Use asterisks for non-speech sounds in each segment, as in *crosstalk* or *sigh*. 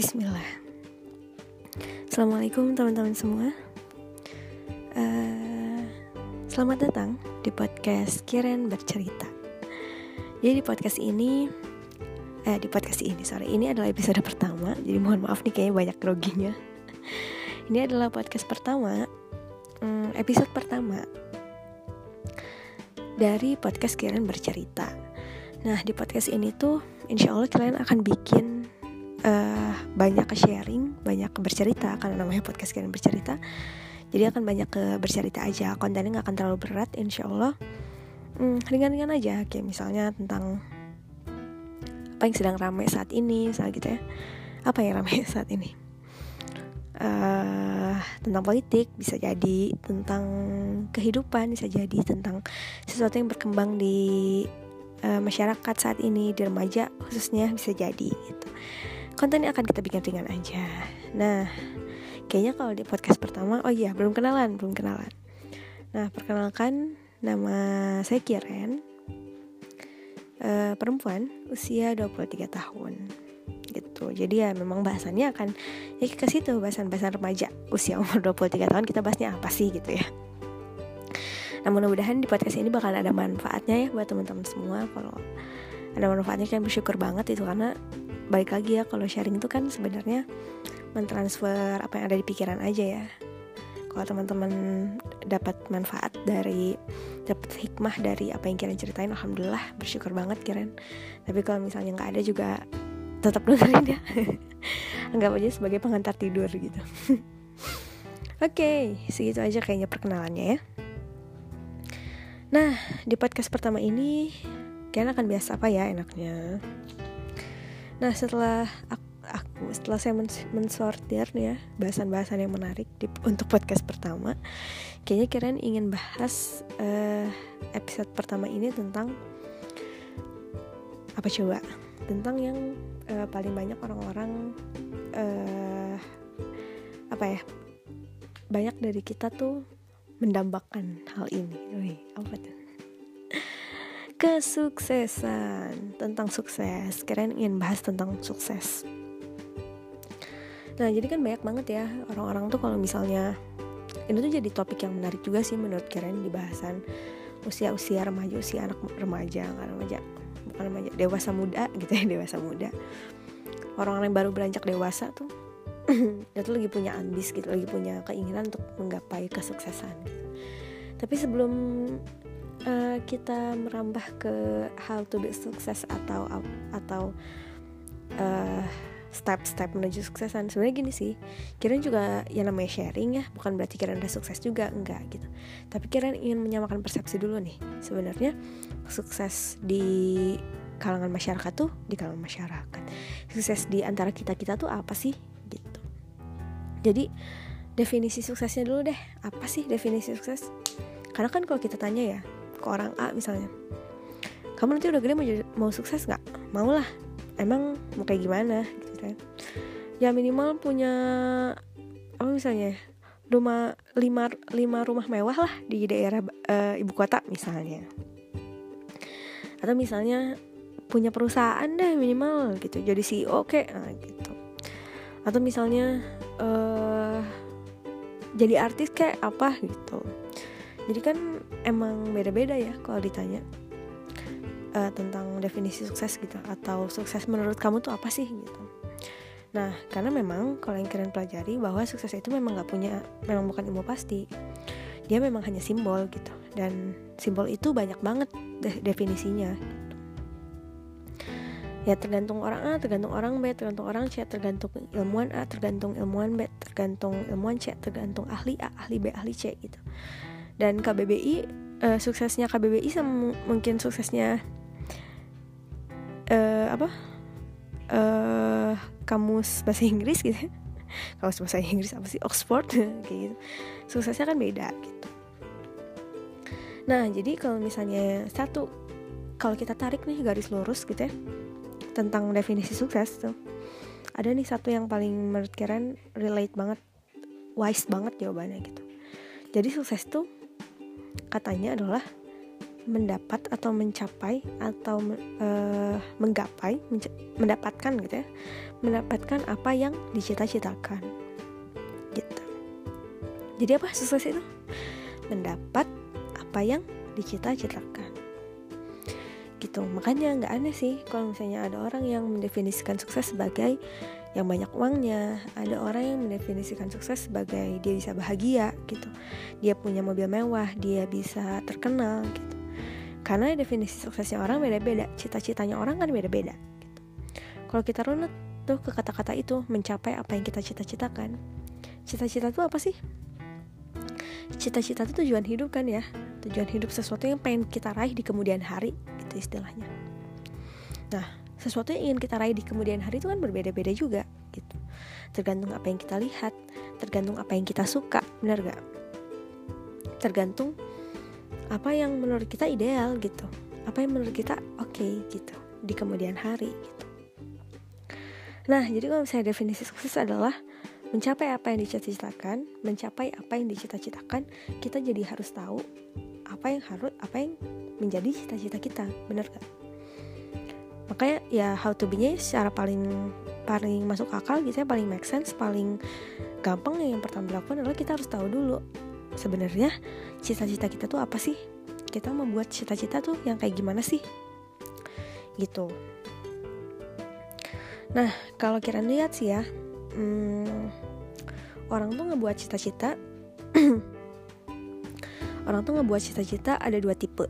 Bismillah. Assalamualaikum teman-teman semua. Uh, selamat datang di podcast Kiren bercerita. Jadi di podcast ini, eh di podcast ini sorry ini adalah episode pertama. Jadi mohon maaf nih kayaknya banyak groginya. ini adalah podcast pertama, um, episode pertama dari podcast Kiren bercerita. Nah di podcast ini tuh, insya Allah kalian akan bikin uh, banyak ke sharing, banyak ke bercerita karena namanya podcast kalian bercerita. Jadi akan banyak ke bercerita aja, kontennya nggak akan terlalu berat, insya Allah hmm, ringan-ringan aja, kayak misalnya tentang apa yang sedang ramai saat ini, misalnya gitu ya. Apa yang ramai *laughs* saat ini? Uh, tentang politik bisa jadi, tentang kehidupan bisa jadi, tentang sesuatu yang berkembang di uh, masyarakat saat ini di remaja khususnya bisa jadi gitu kontennya akan kita bikin ringan aja. Nah kayaknya kalau di podcast pertama oh iya belum kenalan belum kenalan. Nah perkenalkan nama saya Kiren. Uh, perempuan usia 23 tahun. Gitu. Jadi ya memang bahasannya akan ya ke situ bahasan-bahasan remaja. Usia umur 23 tahun kita bahasnya apa sih gitu ya. Nah mudah-mudahan di podcast ini bakal ada manfaatnya ya buat teman-teman semua. Kalau ada manfaatnya kan bersyukur banget itu karena balik lagi ya kalau sharing itu kan sebenarnya mentransfer apa yang ada di pikiran aja ya. Kalau teman-teman dapat manfaat dari dapat hikmah dari apa yang kalian ceritain alhamdulillah bersyukur banget kirain tapi kalau misalnya nggak ada juga tetap dengerin ya. *laughs* Anggap aja sebagai pengantar tidur gitu. *laughs* Oke okay, segitu aja kayaknya perkenalannya ya. Nah di podcast pertama ini kalian akan biasa apa ya enaknya Nah setelah aku, setelah saya mensortir nih ya bahasan-bahasan yang menarik di, untuk podcast pertama, kayaknya kalian ingin bahas uh, episode pertama ini tentang apa coba? Tentang yang uh, paling banyak orang-orang uh, apa ya? Banyak dari kita tuh mendambakan hal ini. Wih, apa tuh? Kesuksesan tentang sukses. Keren ingin bahas tentang sukses. Nah jadi kan banyak banget ya orang-orang tuh kalau misalnya ini tuh jadi topik yang menarik juga sih menurut keren di bahasan usia-usia remaja usia anak remaja nggak remaja bukan remaja dewasa muda *laughs* gitu ya dewasa muda. Orang-orang yang baru beranjak dewasa tuh *clears throat* dia tuh lagi punya ambis gitu lagi punya keinginan untuk menggapai kesuksesan. Tapi sebelum uh, kita merambah ke how to be sukses atau atau uh, step-step menuju suksesan sebenarnya gini sih kirain juga yang namanya sharing ya bukan berarti kira udah sukses juga enggak gitu. Tapi kira ingin menyamakan persepsi dulu nih sebenarnya sukses di kalangan masyarakat tuh di kalangan masyarakat. Sukses di antara kita kita tuh apa sih? Gitu. Jadi definisi suksesnya dulu deh apa sih definisi sukses? Karena kan kalau kita tanya ya ke orang A misalnya. Kamu nanti udah gede mau mau sukses nggak? Mau lah emang mau kayak gimana? Gitu kan. Ya minimal punya apa misalnya rumah lima lima rumah mewah lah di daerah uh, ibu kota misalnya. Atau misalnya punya perusahaan deh minimal gitu jadi CEO kayak nah, gitu. Atau misalnya uh, jadi artis kayak apa gitu jadi kan emang beda-beda ya kalau ditanya uh, tentang definisi sukses gitu atau sukses menurut kamu tuh apa sih gitu. Nah karena memang kalau yang kalian pelajari bahwa sukses itu memang nggak punya memang bukan ilmu pasti. Dia memang hanya simbol gitu dan simbol itu banyak banget de definisinya. Ya tergantung orang A, tergantung orang B, tergantung orang C, tergantung ilmuwan A, tergantung ilmuwan B, tergantung ilmuwan C, tergantung ahli A, ahli B, ahli C gitu dan KBBI uh, suksesnya KBBI sama mungkin suksesnya uh, apa? Uh, kamus bahasa Inggris gitu. *laughs* Kamus bahasa Inggris apa sih? Oxford *laughs* gitu. Suksesnya kan beda gitu. Nah jadi kalau misalnya satu kalau kita tarik nih garis lurus gitu ya tentang definisi sukses tuh ada nih satu yang paling menurut keren relate banget wise banget jawabannya gitu. Jadi sukses tuh katanya adalah mendapat atau mencapai atau uh, menggapai mendapatkan gitu ya mendapatkan apa yang dicita-citakan. Gitu. Jadi apa sukses itu? Mendapat apa yang dicita-citakan. Gitu. Makanya nggak aneh sih kalau misalnya ada orang yang mendefinisikan sukses sebagai yang banyak uangnya. Ada orang yang mendefinisikan sukses sebagai dia bisa bahagia gitu. Dia punya mobil mewah dia bisa terkenal gitu. Karena definisi suksesnya orang beda-beda cita-citanya orang kan beda-beda gitu. kalau kita runut tuh ke kata-kata itu mencapai apa yang kita cita-citakan. Cita-cita itu apa sih? Cita-cita itu tujuan hidup kan ya. Tujuan hidup sesuatu yang pengen kita raih di kemudian hari gitu istilahnya. Nah sesuatu yang ingin kita raih di kemudian hari itu kan berbeda-beda juga gitu. Tergantung apa yang kita lihat tergantung apa yang kita suka benar gak tergantung apa yang menurut kita ideal gitu. Apa yang menurut kita oke okay, gitu di kemudian hari gitu. Nah jadi kalau misalnya definisi sukses adalah mencapai apa yang dicita-citakan mencapai apa yang dicita-citakan kita jadi harus tahu apa yang harus apa yang menjadi cita-cita kita benar gak makanya ya how to be-nya secara paling paling masuk akal gitu ya paling make sense paling gampang yang pertama dilakukan adalah kita harus tahu dulu sebenarnya cita-cita kita tuh apa sih? Kita membuat cita-cita tuh yang kayak gimana sih? Gitu. Nah kalau kira lihat sih ya hmm, orang tuh ngebuat cita-cita *clears throat* orang tuh ngebuat cita-cita ada dua tipe.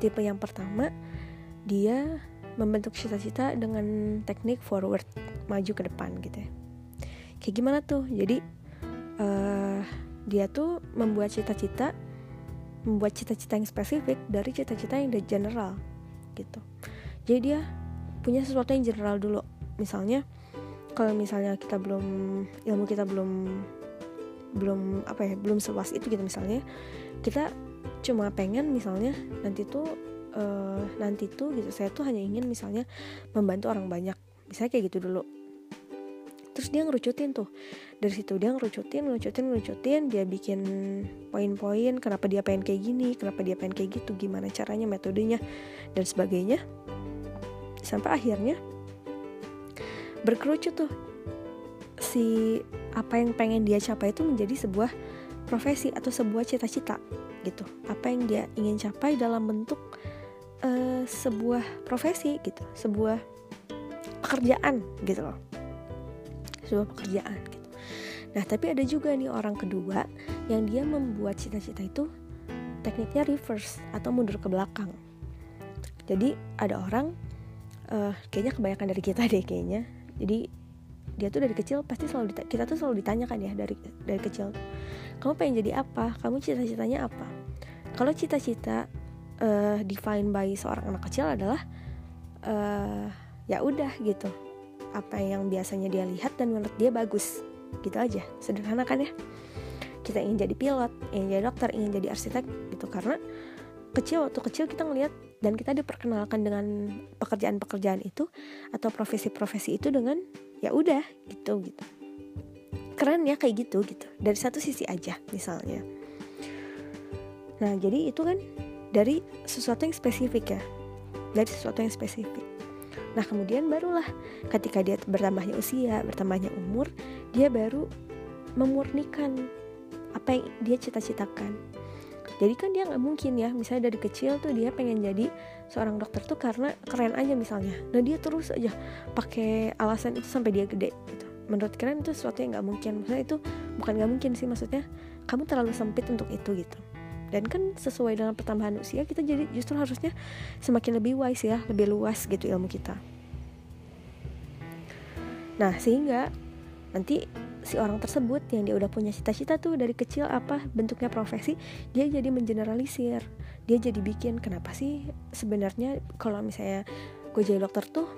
Tipe yang pertama dia membentuk cita-cita dengan teknik forward maju ke depan gitu ya. Kayak gimana tuh? Jadi uh, dia tuh membuat cita-cita membuat cita-cita yang spesifik dari cita-cita yang general gitu. Jadi dia punya sesuatu yang general dulu. Misalnya kalau misalnya kita belum ilmu kita belum belum apa ya belum seluas itu gitu misalnya kita cuma pengen misalnya nanti tuh uh, nanti tuh gitu. Saya tuh hanya ingin misalnya membantu orang banyak. Misalnya kayak gitu dulu. Terus dia ngerucutin tuh. Dari situ dia ngerucutin ngerucutin ngerucutin. Dia bikin poin-poin kenapa dia pengen kayak gini kenapa dia pengen kayak gitu gimana caranya metodenya dan sebagainya. Sampai akhirnya berkerucut tuh. Si apa yang pengen dia capai itu menjadi sebuah profesi atau sebuah cita-cita gitu. Apa yang dia ingin capai dalam bentuk uh, sebuah profesi gitu sebuah pekerjaan gitu loh. Sebuah pekerjaan gitu. Nah tapi ada juga nih orang kedua yang dia membuat cita-cita itu tekniknya reverse atau mundur ke belakang. Jadi ada orang uh, kayaknya kebanyakan dari kita deh kayaknya. Jadi dia tuh dari kecil pasti selalu kita tuh selalu ditanyakan ya dari dari kecil kamu pengen jadi apa? Kamu cita-citanya apa? Kalau cita-cita uh, define by seorang anak kecil adalah uh, ya udah gitu. Apa yang biasanya dia lihat dan menurut dia bagus. Gitu aja sederhana kan ya? Kita ingin jadi pilot ingin jadi dokter ingin jadi arsitek gitu. Karena kecil waktu kecil kita ngelihat dan kita diperkenalkan dengan pekerjaan-pekerjaan itu atau profesi-profesi itu dengan ya udah gitu gitu. Keren ya kayak gitu gitu. Dari satu sisi aja misalnya. Nah jadi itu kan dari sesuatu yang spesifik ya. Dari sesuatu yang spesifik. Nah kemudian barulah ketika dia bertambahnya usia bertambahnya umur dia baru memurnikan apa yang dia cita-citakan. Jadi kan dia nggak mungkin ya misalnya dari kecil tuh dia pengen jadi seorang dokter tuh karena keren aja misalnya. Nah dia terus aja pakai alasan itu sampai dia gede gitu. Menurut kalian itu sesuatu yang nggak mungkin. Maksudnya itu bukan nggak mungkin sih maksudnya kamu terlalu sempit untuk itu gitu dan kan sesuai dengan pertambahan usia kita jadi justru harusnya semakin lebih wise ya lebih luas gitu ilmu kita. Nah sehingga nanti si orang tersebut yang dia udah punya cita-cita tuh dari kecil apa bentuknya profesi dia jadi mengeneralisir. Dia jadi bikin kenapa sih sebenarnya kalau misalnya gue jadi dokter tuh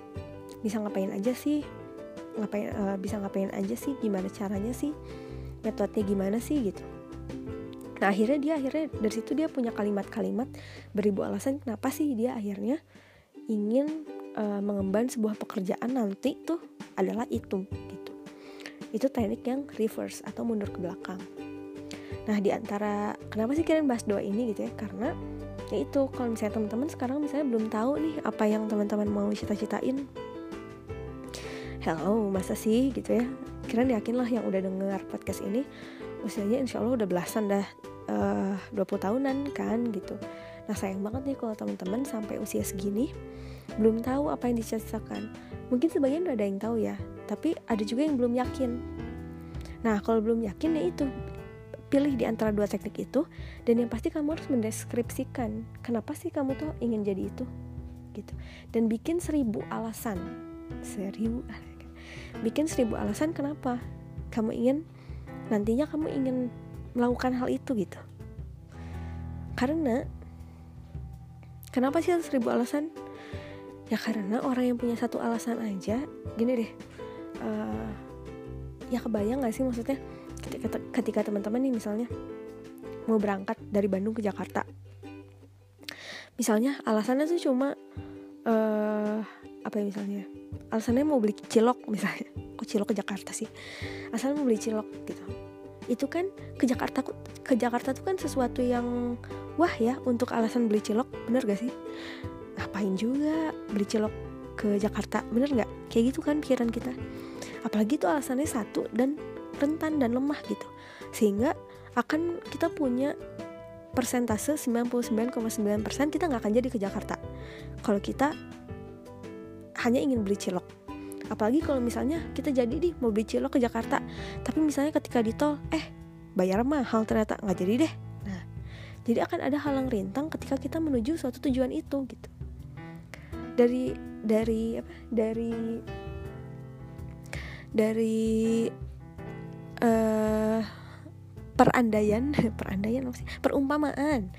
bisa ngapain aja sih? Ngapain uh, bisa ngapain aja sih? Gimana caranya sih? Metodenya gimana sih? Gitu nah akhirnya dia akhirnya dari situ dia punya kalimat-kalimat beribu alasan kenapa sih dia akhirnya ingin uh, mengemban sebuah pekerjaan nanti tuh adalah itu gitu. Itu teknik yang reverse atau mundur ke belakang. Nah di antara kenapa sih kalian bahas doa ini gitu ya? Karena ya itu kalau misalnya teman-teman sekarang misalnya belum tahu nih apa yang teman-teman mau cita-citain. Hello masa sih gitu ya? Kira yakin lah yang udah dengar podcast ini usianya insya Allah udah belasan dah uh, 20 tahunan kan gitu. Nah sayang banget nih kalau teman-teman sampai usia segini belum tahu apa yang dicita-citakan mungkin sebagian udah ada yang tahu ya tapi ada juga yang belum yakin. Nah kalau belum yakin ya itu. Pilih di antara dua teknik itu dan yang pasti kamu harus mendeskripsikan kenapa sih kamu tuh ingin jadi itu gitu. Dan bikin seribu alasan. Seribu bikin seribu alasan kenapa kamu ingin nantinya kamu ingin melakukan hal itu gitu. Karena kenapa sih seribu alasan? Ya karena orang yang punya satu alasan aja gini deh uh, ya kebayang gak sih maksudnya? Ketika, ketika teman-teman nih misalnya mau berangkat dari Bandung ke Jakarta. Misalnya alasannya tuh cuma uh, apa ya misalnya? Alasannya mau beli cilok misalnya. Kok cilok ke Jakarta sih. Asalnya mau beli cilok gitu itu kan ke Jakarta ke Jakarta tuh kan sesuatu yang wah ya untuk alasan beli cilok bener gak sih? Ngapain juga beli cilok ke Jakarta bener nggak kayak gitu kan pikiran kita. Apalagi itu alasannya satu dan rentan dan lemah gitu. Sehingga akan kita punya persentase 99,9% kita nggak akan jadi ke Jakarta. Kalau kita hanya ingin beli cilok apalagi kalau misalnya kita jadi nih mau beli cilok ke Jakarta. Tapi misalnya ketika di tol eh bayar mahal ternyata nggak jadi deh. Nah jadi akan ada halang rintang ketika kita menuju suatu tujuan itu gitu. Dari dari apa? Dari dari uh, perandaian *laughs* perandaian apa sih? Perumpamaan.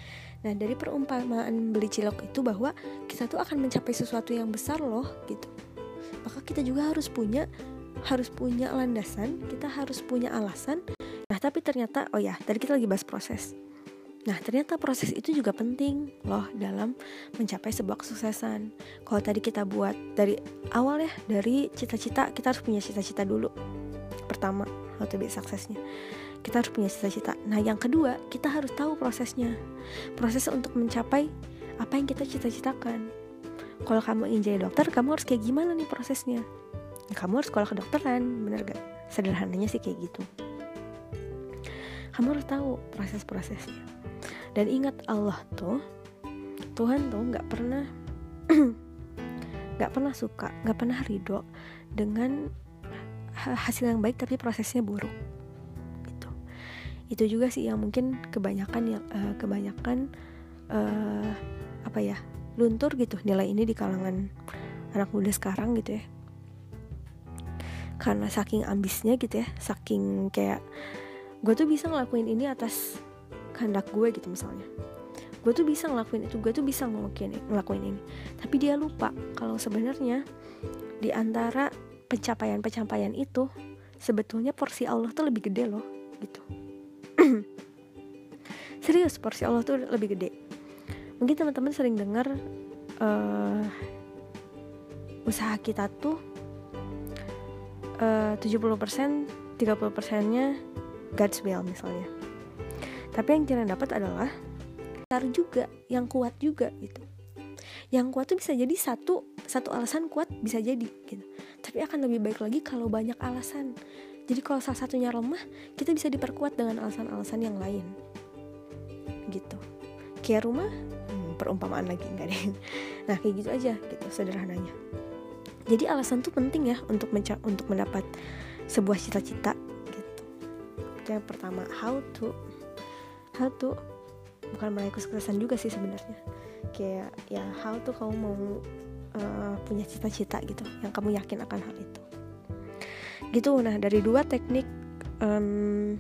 Nah dari perumpamaan beli cilok itu bahwa kita tuh akan mencapai sesuatu yang besar loh gitu maka kita juga harus punya harus punya landasan kita harus punya alasan nah tapi ternyata oh ya tadi kita lagi bahas proses Nah, ternyata proses itu juga penting loh dalam mencapai sebuah kesuksesan. Kalau tadi kita buat dari awal ya, dari cita-cita, kita harus punya cita-cita dulu. Pertama, how to be suksesnya. Kita harus punya cita-cita. Nah, yang kedua, kita harus tahu prosesnya. Proses untuk mencapai apa yang kita cita-citakan. Kalau kamu ingin jadi dokter, kamu harus kayak gimana nih prosesnya? Kamu harus sekolah kedokteran, bener gak? Sederhananya sih kayak gitu. Kamu harus tahu proses-prosesnya dan ingat Allah tuh Tuhan tuh nggak pernah *clears throat* nggak pernah suka nggak pernah ridho dengan hasil yang baik tapi prosesnya buruk gitu itu juga sih yang mungkin kebanyakan yang uh, kebanyakan uh, apa ya luntur gitu nilai ini di kalangan anak muda sekarang gitu ya. Karena saking ambisnya gitu ya saking kayak gue tuh bisa ngelakuin ini atas kehendak gue gitu misalnya. Gue tuh bisa ngelakuin itu gue tuh bisa ngelakuin ngelakuin ini. Tapi dia lupa kalau sebenarnya di antara pencapaian-pencapaian itu sebetulnya porsi Allah tuh lebih gede loh gitu. *clears throat* Serius porsi Allah tuh lebih gede mungkin teman-teman sering dengar uh, usaha kita tuh uh, 70% 30% nya God's will misalnya. Tapi yang kalian dapat adalah besar juga yang kuat juga gitu. Yang kuat tuh bisa jadi satu satu alasan kuat bisa jadi gitu. Tapi akan lebih baik lagi kalau banyak alasan. Jadi kalau salah satunya lemah kita bisa diperkuat dengan alasan-alasan yang lain. Gitu. Kayak rumah perumpamaan lagi enggak deh. *laughs* Nah kayak gitu aja gitu sederhananya. Jadi alasan tuh penting ya untuk menca untuk mendapat sebuah cita-cita gitu. Yang pertama how to how to bukan meraih kesuksesan juga sih sebenarnya. Kayak ya how to kamu mau uh, punya cita-cita gitu yang kamu yakin akan hal itu. Gitu nah dari dua teknik um,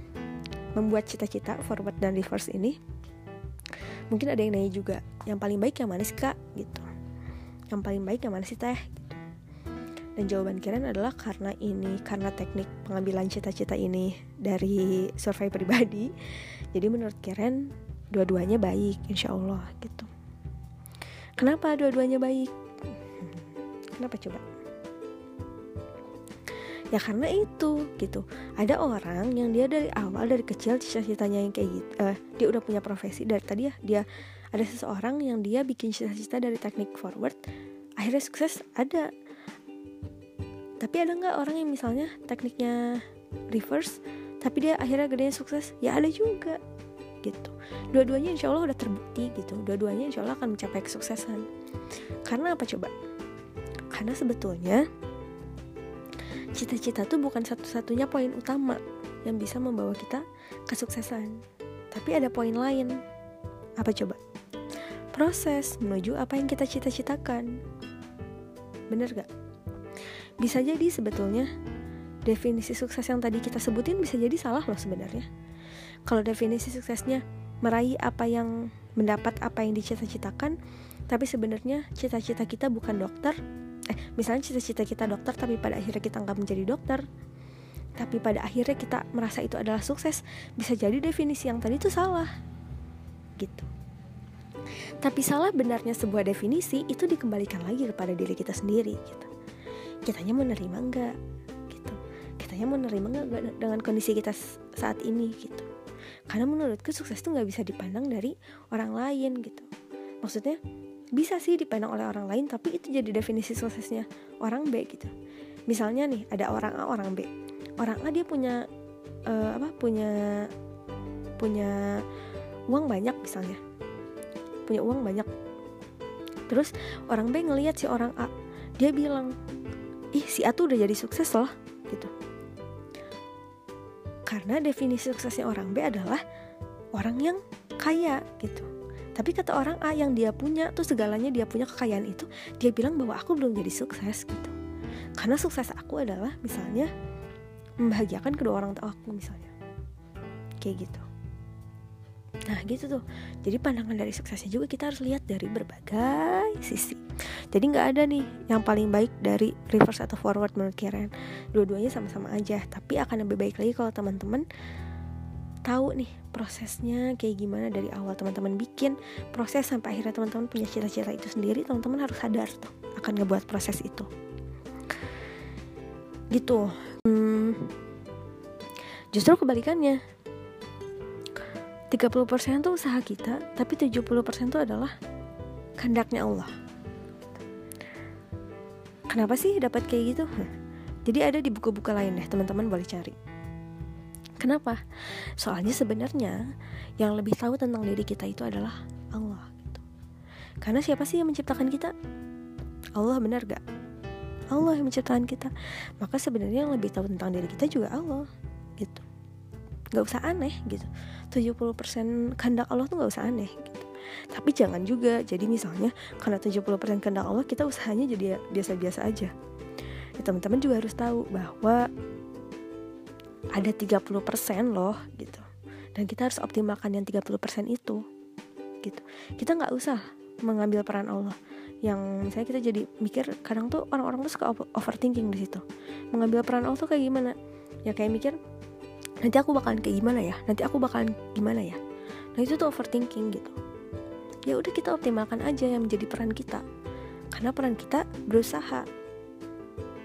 membuat cita-cita forward dan reverse ini mungkin ada yang nanya juga yang paling baik yang mana sih kak? Gitu. Yang paling baik yang mana sih teh? Gitu. dan jawaban kalian adalah karena ini karena teknik pengambilan cita-cita ini dari survei pribadi. Jadi menurut Karen dua-duanya baik insya Allah gitu. Kenapa dua-duanya baik? *laughs* Kenapa coba ya karena itu gitu. Ada orang yang dia dari awal dari kecil cita-citanya yang kayak gitu uh, dia udah punya profesi. Dari tadi ya dia ada seseorang yang dia bikin cita-cita dari teknik forward akhirnya sukses ada. Tapi ada nggak orang yang misalnya tekniknya reverse tapi dia akhirnya gedenya sukses? Ya ada juga gitu. Dua-duanya insya Allah udah terbukti gitu. Dua-duanya insya Allah akan mencapai kesuksesan. Karena apa coba? Karena sebetulnya cita-cita tuh bukan satu-satunya poin utama yang bisa membawa kita kesuksesan tapi ada poin lain. Apa coba? Proses menuju apa yang kita cita-citakan. Bener gak? Bisa jadi sebetulnya definisi sukses yang tadi kita sebutin bisa jadi salah loh sebenarnya. Kalau definisi suksesnya meraih apa yang mendapat apa yang dicita-citakan, tapi sebenarnya cita-cita kita bukan dokter. Eh, misalnya cita-cita kita dokter tapi pada akhirnya kita nggak menjadi dokter, tapi pada akhirnya kita merasa itu adalah sukses. Bisa jadi definisi yang tadi itu salah. Gitu. Tapi salah benarnya sebuah definisi itu dikembalikan lagi kepada diri kita sendiri gitu. Kitanya menerima enggak gitu. Kitanya menerima enggak dengan kondisi kita saat ini gitu. Karena menurutku sukses itu nggak bisa dipandang dari orang lain gitu. Maksudnya bisa sih dipandang oleh orang lain tapi itu jadi definisi suksesnya orang B gitu. Misalnya nih ada orang A orang B. Orang A dia punya uh, apa punya punya uang banyak misalnya. Punya uang banyak. Terus orang B ngelihat si orang A dia bilang ih si A tuh udah jadi sukses loh gitu. Karena definisi suksesnya orang B adalah orang yang kaya gitu tapi kata orang A yang dia punya tuh segalanya dia punya kekayaan itu dia bilang bahwa aku belum jadi sukses gitu. Karena sukses aku adalah misalnya membahagiakan kedua orang tua aku misalnya. Kayak gitu. Nah gitu tuh. Jadi pandangan dari suksesnya juga kita harus lihat dari berbagai sisi. Jadi nggak ada nih yang paling baik dari reverse atau forward menurut Karen. Dua-duanya sama-sama aja tapi akan lebih baik lagi kalau teman-teman tahu nih prosesnya kayak gimana dari awal teman-teman bikin proses sampai akhirnya teman-teman punya cita-cita itu sendiri teman-teman harus sadar tuh akan ngebuat proses itu. Gitu. Hmm, justru kebalikannya. 30% tuh usaha kita tapi 70% itu adalah kehendaknya Allah. Kenapa sih dapat kayak gitu? Jadi ada di buku-buku lain deh teman-teman boleh cari kenapa? Soalnya sebenarnya yang lebih tahu tentang diri kita itu adalah Allah gitu. Karena siapa sih yang menciptakan kita? Allah benar gak Allah yang menciptakan kita. Maka sebenarnya yang lebih tahu tentang diri kita juga Allah gitu. Gak usah aneh gitu. 70% kehendak Allah tuh gak usah aneh gitu. Tapi jangan juga. Jadi misalnya karena 70% kehendak Allah kita usahanya jadi biasa-biasa aja. Ya, teman-teman juga harus tahu bahwa ada 30% loh gitu. Dan kita harus optimalkan yang 30% itu gitu. Kita nggak usah mengambil peran Allah. Yang misalnya kita jadi mikir kadang tuh orang-orang tuh suka overthinking di situ. Mengambil peran Allah tuh kayak gimana? Ya kayak mikir nanti aku bakalan kayak gimana ya? Nanti aku bakalan gimana ya? Nah itu tuh overthinking gitu. Ya udah kita optimalkan aja yang menjadi peran kita. Karena peran kita berusaha.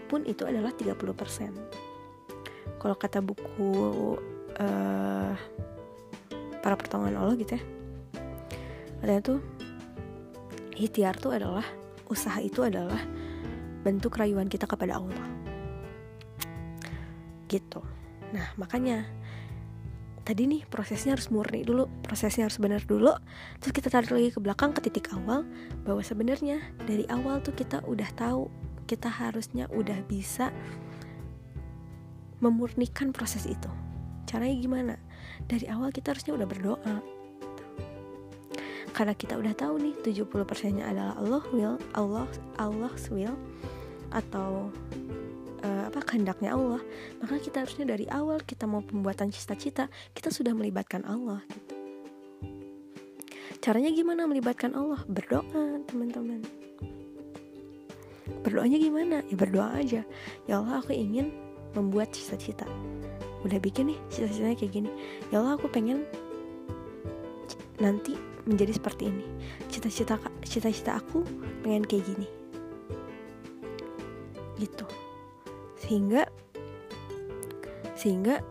Pun itu adalah 30% kalau kata buku uh, para pertolongan Allah gitu ya katanya tuh ikhtiar itu adalah usaha itu adalah bentuk rayuan kita kepada Allah. Gitu. Nah makanya tadi nih prosesnya harus murni dulu prosesnya harus benar dulu. Terus kita tarik lagi ke belakang ke titik awal bahwa sebenarnya dari awal tuh kita udah tahu kita harusnya udah bisa memurnikan proses itu. Caranya gimana? Dari awal kita harusnya udah berdoa. Karena kita udah tahu nih 70% nya adalah Allah will Allah Allah's will atau uh, apa kehendaknya Allah. Maka kita harusnya dari awal kita mau pembuatan cita-cita kita sudah melibatkan Allah gitu. Caranya gimana melibatkan Allah? Berdoa teman-teman. Berdoanya gimana? Ya berdoa aja. Ya Allah aku ingin membuat cita-cita. Udah bikin nih cita-citanya kayak gini. Ya Allah aku pengen nanti menjadi seperti ini. Cita-cita cita-cita aku pengen kayak gini. Gitu. Sehingga sehingga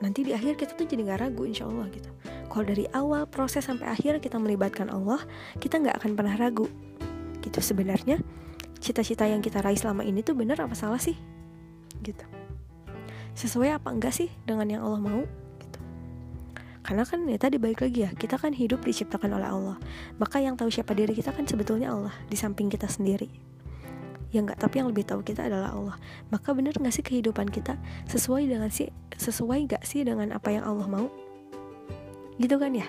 nanti di akhir kita tuh jadi nggak ragu insya Allah gitu. Kalau dari awal proses sampai akhir kita melibatkan Allah kita nggak akan pernah ragu. Gitu. Sebenarnya cita-cita yang kita raih selama ini tuh bener apa salah sih? Gitu sesuai apa enggak sih dengan yang Allah mau gitu. Karena kan ya tadi balik lagi ya kita kan hidup diciptakan oleh Allah. Maka yang tahu siapa diri kita kan sebetulnya Allah di samping kita sendiri. Ya enggak tapi yang lebih tahu kita adalah Allah. Maka bener nggak sih kehidupan kita sesuai dengan sih sesuai nggak sih dengan apa yang Allah mau? Gitu kan ya?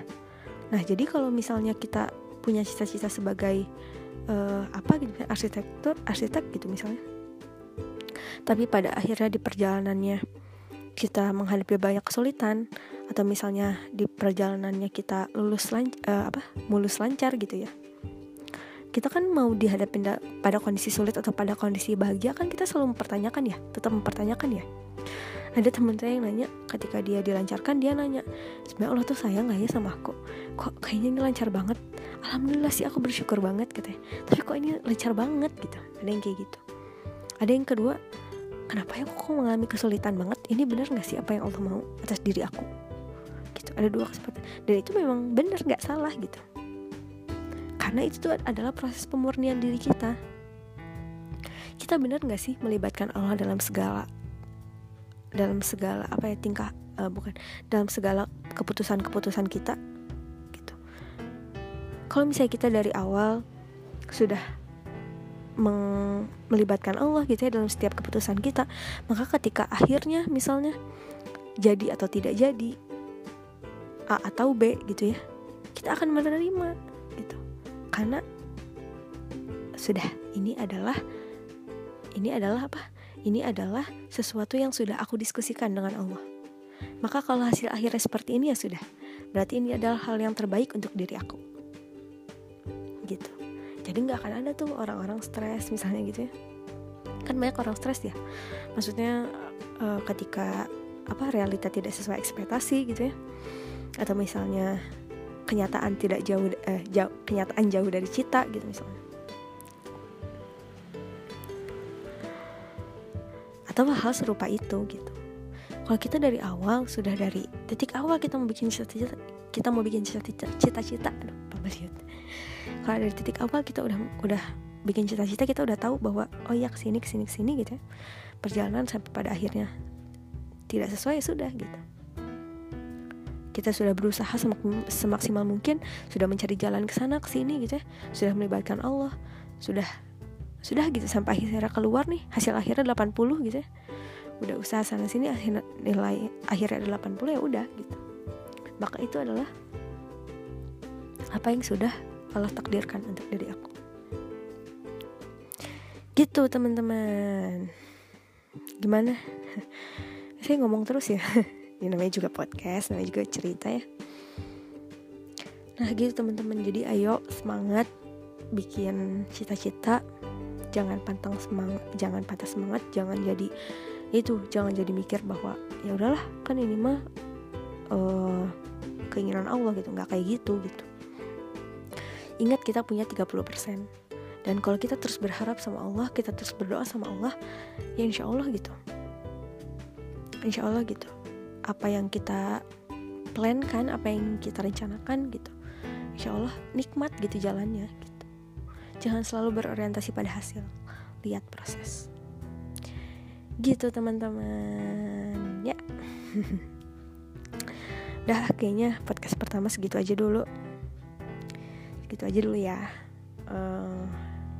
Nah jadi kalau misalnya kita punya cita-cita sebagai uh, apa gitu arsitektur arsitek gitu misalnya tapi pada akhirnya di perjalanannya kita menghadapi banyak kesulitan atau misalnya di perjalanannya kita lulus lan uh, apa mulus lancar gitu ya. Kita kan mau dihadapin pada kondisi sulit atau pada kondisi bahagia kan kita selalu mempertanyakan ya tetap mempertanyakan ya. Ada teman saya yang nanya ketika dia dilancarkan dia nanya sebenarnya Allah tuh sayang gak ya sama aku? Kok kayaknya ini lancar banget? Alhamdulillah sih aku bersyukur banget katanya. Tapi kok ini lancar banget? gitu. Ada yang kayak gitu ada yang kedua kenapa ya kok mengalami kesulitan banget? Ini benar nggak sih apa yang Allah mau atas diri aku? Gitu ada dua kesempatan. Dan itu memang benar nggak salah gitu. Karena itu tuh adalah proses pemurnian diri kita. Kita benar nggak sih melibatkan Allah dalam segala dalam segala apa ya tingkah uh, bukan dalam segala keputusan-keputusan kita? Gitu. Kalau misalnya kita dari awal sudah melibatkan Allah gitu ya dalam setiap keputusan kita maka ketika akhirnya misalnya jadi atau tidak jadi A atau B gitu ya kita akan menerima gitu. Karena sudah ini adalah ini adalah apa? Ini adalah sesuatu yang sudah aku diskusikan dengan Allah. Maka kalau hasil akhirnya seperti ini ya sudah berarti ini adalah hal yang terbaik untuk diri aku. Gitu jadi nggak akan ada tuh orang-orang stres misalnya gitu ya. Kan banyak orang stres ya. Maksudnya uh, ketika apa realita tidak sesuai ekspektasi gitu ya. Atau misalnya kenyataan tidak jauh eh, jauh kenyataan jauh dari cita gitu misalnya. Atau hal serupa itu gitu. Kalau kita dari awal sudah dari titik awal kita mau bikin cita-cita kita mau bikin cita-cita cita-cita aduh kalau dari titik awal kita udah udah bikin cita-cita kita udah tahu bahwa oh ya ke sini ke sini ke sini gitu ya. Perjalanan sampai pada akhirnya tidak sesuai ya sudah gitu. Kita sudah berusaha semak semaksimal mungkin sudah mencari jalan ke sana ke sini gitu ya. Sudah melibatkan Allah sudah sudah gitu. Sampai akhirnya keluar nih hasil akhirnya 80 gitu ya. Udah usaha sana sini akhirnya nilai akhirnya ada 80 ya udah gitu. Maka itu adalah apa yang sudah Allah takdirkan untuk diri aku. Gitu teman-teman. Gimana? *laughs* Saya ngomong terus ya. *laughs* Ini namanya juga podcast namanya juga cerita ya. Nah gitu teman-teman. Jadi ayo semangat bikin cita-cita. Jangan pantang semangat jangan patah semangat. Jangan jadi itu jangan jadi mikir bahwa ya udahlah kan ini mah uh, keinginan Allah gitu. Nggak kayak gitu gitu Ingat kita punya 30% Dan kalau kita terus berharap sama Allah Kita terus berdoa sama Allah Ya insya Allah gitu. Insya Allah gitu. Apa yang kita plankan Apa yang kita rencanakan gitu. Insya Allah nikmat gitu jalannya gitu. Jangan selalu berorientasi pada hasil. Lihat proses. Gitu teman-teman. Ya. *laughs* Dah kayaknya podcast pertama segitu aja dulu gitu aja dulu ya. Uh,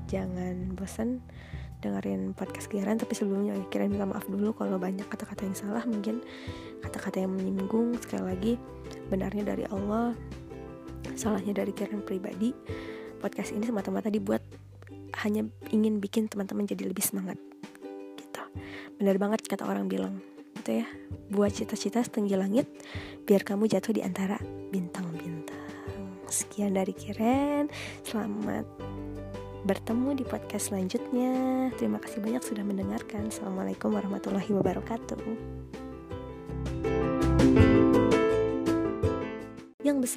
jangan bosan dengerin podcast Kiran tapi sebelumnya Kiran minta maaf dulu kalau banyak kata-kata yang salah mungkin kata-kata yang menyinggung. Sekali lagi benarnya dari Allah salahnya dari Kiran pribadi. Podcast ini semata-mata dibuat hanya ingin bikin teman-teman jadi lebih semangat gitu. Benar banget kata orang bilang gitu ya. Buat cita-cita setinggi langit biar kamu jatuh di antara bintang-bintang Sekian dari Kiren. Selamat bertemu di podcast selanjutnya. Terima kasih banyak sudah mendengarkan. Assalamualaikum warahmatullahi wabarakatuh. Yang besar